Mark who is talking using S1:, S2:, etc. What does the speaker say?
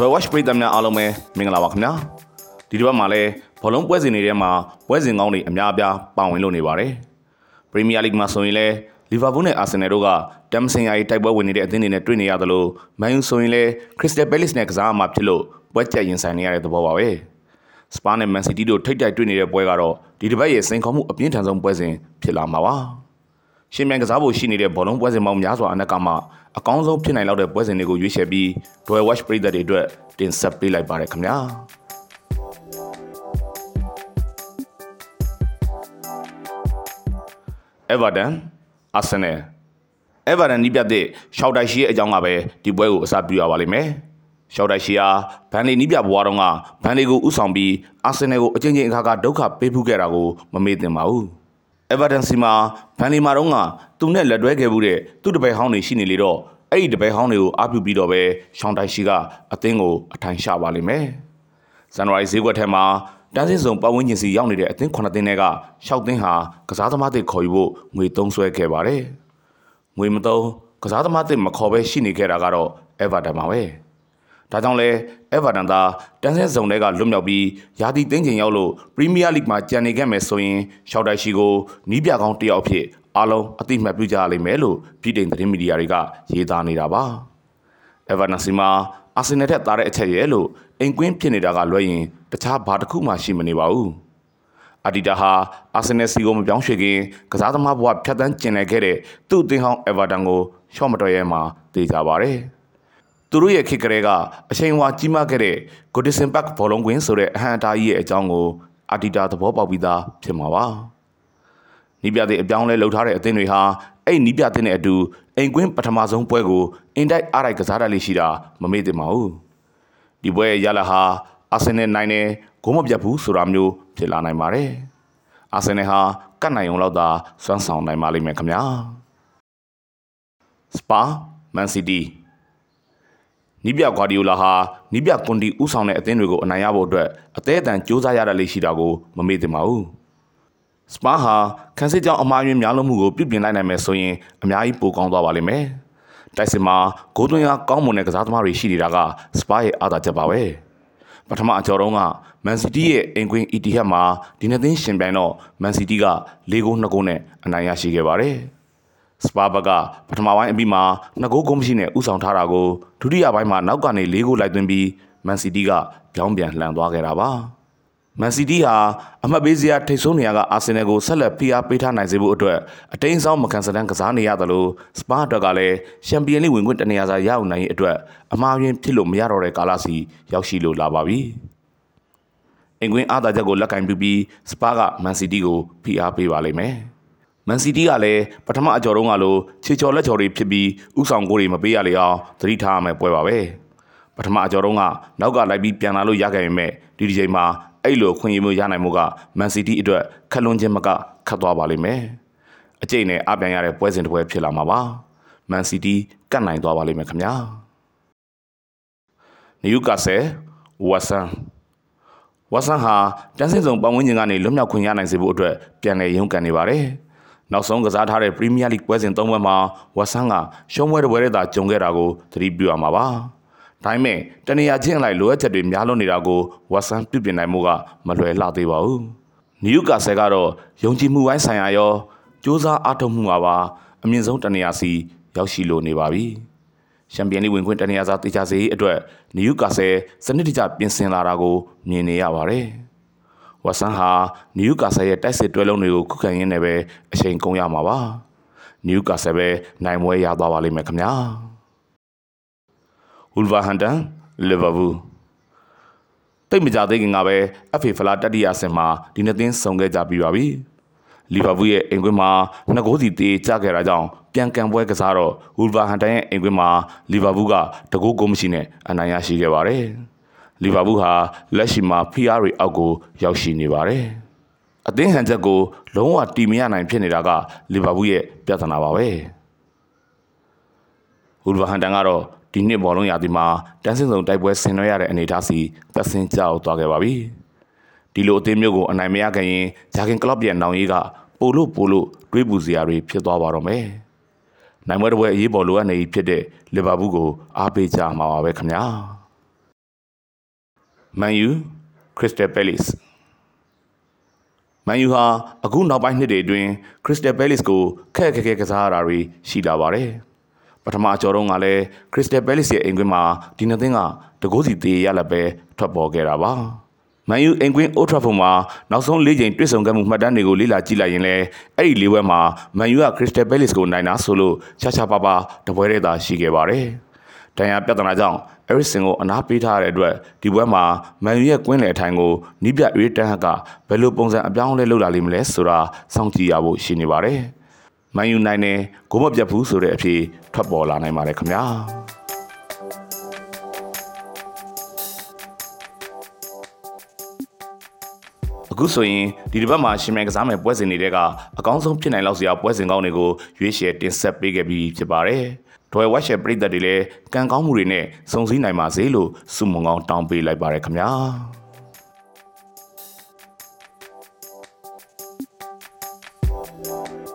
S1: Dwell Watch ပရိသတ်များအားလုံးပဲမင်္ဂလာပါခင်ဗျာဒီတစ်ပတ်မှာလည်းဘောလုံးပွဲစဉ်တွေထဲမှာပွဲစဉ်ကောင်းတွေအများအပြားပါဝင်လို့နေပါတယ်ပရီးမီးယားလိဂ်မှာဆိုရင်လည်းလီဗာပူးနဲ့အာဆင်နယ်တို့ကတမ်ဆင်ယာရေးတိုက်ပွဲဝင်နေတဲ့အသင်းတွေနဲ့တွေ့နေရသလိုမန်ယူဆိုရင်လည်းခရစ္စတယ်ပဲလစ်နဲ့ကစားမှဖြစ်လို့ပွဲကြက်ရင်ဆိုင်နေရတဲ့သဘောပါပဲစပါနဲ့မန်စီးတီးတို့ထိတ်တိုက်တွေ့နေတဲ့ပွဲကတော့ဒီတစ်ပတ်ရဲ့စိန်ခေါ်မှုအပြင်းထန်ဆုံးပွဲစဉ်ဖြစ်လာမှာပါ ရှင်မြန်ကစားဖို့ရှိနေတဲ့ဘောလုံးပွဲစဉ်ပေါင်းများစွာအနက်ကမှအကောင်းဆုံးဖြစ်နိုင်လောက်တဲ့ပွဲစဉ်တွေကိုရွေးချယ်ပြီး Royal Watch ပရိသတ်တွေအတွက်တင်ဆက်ပေးလိုက်ပါတယ်ခင်ဗျာ Everton Arsenal Everton ဒီပြတဲ့ရှောက်တိုက်ရှိရဲ့အကြောင်းကပဲဒီပွဲကိုအစားပြုရပါလိမ့်မယ်ရှောက်တိုက်ရှိဟာဘန်လီနီးပြဘွားတော့ကဘန်လီကိုဥဆောင်ပြီးအာဆင်နယ်ကိုအချင်းချင်းအခါခါဒုက္ခပေးဖူးခဲ့တာကိုမမေ့သင့်ပါဘူး။ Everton စီမှာဘန်လီမာတော့ကသူနဲ့လက်တွဲခဲ့မှုတဲ့သူ့တပည့်ဟောင်းတွေရှိနေလေတော့အဲ့ဒီတပည့်ဟောင်းတွေကိုအားပြုပြီးတော့ပဲရှောင်းတိုက်ရှိကအသင်းကိုအထိုင်ချပါလိမ့်မယ်။ဇန်နဝါရီဈေးကွက်ထဲမှာတန်းစင်းစုံပတ်ဝန်းကျင်စီရောက်နေတဲ့အသင်း9သင်းတွေကရှောက်သင်းဟာကစားသမားတွေခေါ်ယူဖို့ငွေသုံးစွဲခဲ့ပါတယ်။ငွေမသုံးကစားသမားတွေမခေါ်ပဲရှိနေခဲ့တာကတော့ Everton ပါပဲ။ ဒါကြောင့်လဲ Everton သာတန်းစင်းစုံတွေကလွတ်မြောက်ပြီးယာတီတင်းချိန်ရောက်လို့ Premier League မှာကြံနေခဲ့မယ်ဆိုရင်ရှောက်တိုက်ရှိကိုနီးပြကောင်းတစ်ယောက်အဖြစ်အားလုံးအသိမှတ်ပြုကြရလိမ့်မယ်လို့ပြည်တိုင်သတင်းမီဒီယာတွေကရေးသားနေတာပါ။ Everton စီမှာအာဆင်နယ်ထက်သားတဲ့အချက်ရဲ့လို့အိမ်ကွင်းဖြစ်နေတာကလွှဲရင်တခြားဘာတစ်ခုမှရှိမနေပါဘူး။အာဒီတာဟာအာဆင်နယ်စီကိုမပြောင်းရွှေ့ခင်ကစားသမားဘဝဖြတ်တန်းကျင်လည်ခဲ့တဲ့သူ့အသင်းဟောင်း Everton ကိုရှော့မတော်ရဲမှာတည်ကြပါတယ်။ သူတို့ရဲ့ခေတ်ကလေးကအချိန်ဝါကြီးမားခဲ့တဲ့ Goodison Park ဘောလုံးကွင်းဆိုတဲ့အဟံအတားကြီးရဲ့အကြောင်းကိုအာဒီတာသဘောပေါက်ပြီးသားဖြစ်မှာပါ။နီးပြတဲ့အပြောင်းလဲလှုပ်ထားတဲ့အသင်းတွေဟာအဲ့နီးပြတဲ့နဲ့အတူအိမ်ကွင်းပထမဆုံးပွဲကိုအင်တိုက်အားတိုက်ကစားတတ်လိရှိတာမမေ့သင့်ပါဘူးဒီပွဲရဲ့ရလဟာအာဆင်နယ်နိုင်တယ်ဂိုးမပြတ်ဘူးဆိုတာမျိုးဖြစ်လာနိုင်ပါတယ်အာဆင်နယ်ဟာကတ်နိုင်ုံလောက်သာစွမ်းဆောင်နိုင်ပါလိမ့်မယ်ခင်ဗျာစပါမန်စီးတီး နီးပြဂွာဒီယိုလာဟာနီးပြကွန်တီဥဆောင်တဲ့အသင်းတွေကိုအနိုင်ရဖို့အတွက်အသေးအတန်စူးစမ်းရတဲ့လေးရှိတာကိုမမေ့သင့်ပါဘူးစပါဟာခန်းစစ်ကြောင်အမားယွင်းများလုံးမှုကိုပြုပြင်လိုက်နိုင်မယ်ဆိုရင်အများကြီးပိုကောင်းသွားပါလိမ့်မယ်။တိုက်စစ်မှာဂိုးသွင်းရကောင်းမွန်တဲ့ကစားသမားတွေရှိနေတာကစပါရဲ့အားသာချက်ပါပဲ။ပထမအကျော်တုန်းကမန်စီးတီးရဲ့အင်ကွင်းအီတီဟက်မှာဒီနှစ်သင်းရှင်ပြိုင်တော့မန်စီးတီးက၄ဂိုး၂ဂိုးနဲ့အနိုင်ရရှိခဲ့ပါတယ်။ စပါဘကပထမပိုင်းအပြီးမှာ2ဂိုးဂိုးမရှိနဲ့ဥဆောင်ထားတာကိုဒုတိယပိုင်းမှာနောက်ကနေ၄ဂိုးလိုက်သွင်းပြီးမန်စီးတီးကပြောင်းပြန်လှန်သွားခဲ့တာပါ။မန်စီးတီးဟာအမှတ်ပေးစရာထိတ်ဆုံးနေရာကအာဆင်နယ်ကိုဆက်လက်ဖိအားပေးထားနိုင်စေဖို့အတွက်အတိန်ဆောင်မကန်စတန်ကစားနေရသလိုစပါအတွက်ကလည်းချန်ပီယံလိဝင်ခွင့်တနေရာစာရအောင်နိုင်ရေးအတွက်အမှားယွင်းဖြစ်လို့မရတော့တဲ့ကာလစီရောက်ရှိလို့လာပါပြီ။အင်ကွင်းအားသာချက်ကိုလက်ကင်ပြုပြီးစပါကမန်စီးတီးကိုဖိအားပေးပါလိမ့်မယ်။ မန်စီးတီးကလည်းပထမအကြော်တုန်းကလိုခြေချော်လက်ချော်တွေဖြစ်ပြီးဥဆောင်ကိုတွေမပေးရလေအောင်သတိထားရမယ်ပွဲပါပဲ။ပထမအကြော်တုန်းကနောက်ကလိုက်ပြီးပြန်လာလို့ရခဲ့ပေမဲ့ဒီဒီချိန်မှာအဲ့လိုခွင့်ရမှုရနိုင်မှုကမန်စီးတီးအတွက်ခက်လွန်းခြင်းမကခတ်သွားပါလိမ့်မယ်။အကျိတ်နဲ့အပြန်ရတဲ့ပွဲစဉ်တစ်ပွဲဖြစ်လာမှာပါ။မန်စီးတီးကတ်နိုင်သွားပါလိမ့်မယ်ခင်ဗျာ။နယူကာဆယ်ဝါဆန်ဝါဆန်ဟာတန်းစင်စုံပတ်ဝန်းကျင်ကနေလွတ်မြောက်ခွင့်ရနိုင်စေဖို့အတွက်ပြန်လည်ရုန်းကန်နေပါတယ်။ နောက်ဆုံးကစားထားတဲ့ပရီးမီးယားလိပွဲစဉ်၃ပွဲမှာဝါဆန်ကရှုံးပွဲတစ်ပွဲတည်းသာကြုံခဲ့တာကိုသတိပြုရမှာပါ။ဒါပေမဲ့တနေရာချင်းအလိုက်လိုအပ်ချက်တွေများလွန်းနေတာကိုဝတ်ဆန်ပြုပြင်နိုင်မှုကမလွယ်လှသေးပါဘူး။နယူကာဆယ်ကတော့ယုံကြည်မှုပိုင်းဆိုင်ရာရောစ조사အားထုတ်မှုမှာပါအမြင့်ဆုံးတနေရာစီရောက်ရှိလိုနေပါပြီ။ချန်ပီယံလိဝင်ခွင့်တနေရာစာတေချာစေအတွက်နယူကာဆယ်စနစ်တကျပြင်ဆင်လာတာကိုမြင်နေရပါတယ်။ ဝတ်ဆန်ဟာနယူကာဆယ်ရဲ့တိုက်စစ်တွဲလုံးတွေကိုခုခံရင်းနဲ့ပဲအချိန်ကုန်ရမှာပါ။နယူကာဆယ်ပဲနိုင်ပွဲရသွားပါလိမ့်မယ်ခင်ဗျာ။ဝူလ်ဗာဟန်တန်လီဗာပူးတိတ်မကြသေးခင်ကပဲ FA ဖလားတတိယဆင်မှာဒီနှစ်သင်းဆုံခဲ့ကြပြီးပါပြီလီဗာပူးရဲ့အိမ်ကွင်းမှာနှစ်ဂိုးစီတေးကျခဲ့တာကြောင့်ပြန်ကန်ပွဲကစားတော့ဝူလ်ဗာဟန်တန်ရဲ့အိမ်ကွင်းမှာလီဗာပူးကတကူဂိုးမရှိနဲ့အနိုင်ရရှိခဲ့ပါတယ် လီဗာပူးဟာလက်ရှိမှာ PR တွေအောက်ကိုရောက်ရှိနေပါတယ်အသင်းဟန်ချက်ကိုလုံးဝတီမရနိုင်ဖြစ်နေတာကလီဗာပူးရဲ့ပြဿနာပါပဲဝူလ်ဗာဟန်တန်ကတော့ဒီနှစ်ဘောလုံးရာသီမှာတန်းစင်စုံတိုက်ပွဲဆင်နွှဲရတဲ့အနေအထားစီသက်ဆင်းကြောက်သွားခဲ့ပါပြီ။ဒီလိုအသင်းမျိုးကိုအနိုင်မရခင်ရင်ဂျာကင်ကလော့ရဲ့နောင်ရေးကပိုလို့ပိုလို့တွေးပူစရာတွေဖြစ်သွားပါတော့မယ်။နိုင်ပွဲတစ်ပွဲအရေးပေါ်လိုအပ်နေပြီဖြစ်တဲ့လီဗာပူးကိုအားပေးကြမှာပါပဲခင်ဗျာ။ Man U Crystal Palace မန်ယူဟာအခုနောက်ပိုင်းနှစ်တွေအတွင်း Crystal Palace ကိုခက်ခက်ခဲကစားရတာတွေရှိလာပါတယ်။ပထမအကျော်တုန်းကလည်း Crystal Palace ရဲ့အိမ်ကွင်းမှာဒီနှစ်သင်းကတကိုးစီသေးရလက်ပဲထွက်ပေါ်ခဲ့တာပါ။မန်ယူအိမ်ကွင်း Old Trafford မှာနောက်ဆုံး၄ချိန်တွေ့ဆုံခဲ့မှုမှတ်တမ်းတွေကိုလေ့လာကြည့်လိုက်ရင်လည်းအဲ့ဒီလေးပွဲမှာမန်ယူက Crystal Palace ကိုနိုင်တာဆိုလို့ချာချာပါပါတပွဲတည်းသာရှိခဲ့ပါတယ်။ ဒဏ်ရာပြဿနာကြောင့်အဲရစ်စင်ကိုအနားပေးထားရတဲ့အတွက်ဒီပွဲမှာမန်ယူရဲ့ကွင်းလယ်အထိုင်ကိုနီးပြအေးတန်းဟက်ကဘယ်လိုပုံစံအပြောင်းအလဲလုပ်လာလိမ့်မလဲဆိုတာစောင့်ကြည့်ရဖို့ရှိနေပါတယ်။မန်ယူနိုင်တယ်ဂိုးမပြတ်ဘူးဆိုတဲ့အဖြေထွက်ပေါ်လာနိုင်ပါတယ်ခင်ဗျာ။အခုဆိုရင်ဒီတစ်ပတ်မှာရှင်မြိုင်ကစားမယ်ပွဲစဉ်တွေကအကောင်းဆုံးဖြစ်နိုင်လောက်စရာပွဲစဉ်ကောင်းတွေကိုရွေးချယ်တင်ဆက်ပေးခဲ့ပြီးဖြစ်ပါတယ်။ ဒွယ်ဝက်ရှယ်ပြည်သက်တွေလည်းကံကောင်းမှုတွေနဲ့စုံစည်းနိုင်ပါစေလို့ဆုမွန်ကောင်းတောင်းပေးလိုက်ပါရခင်ဗျာ။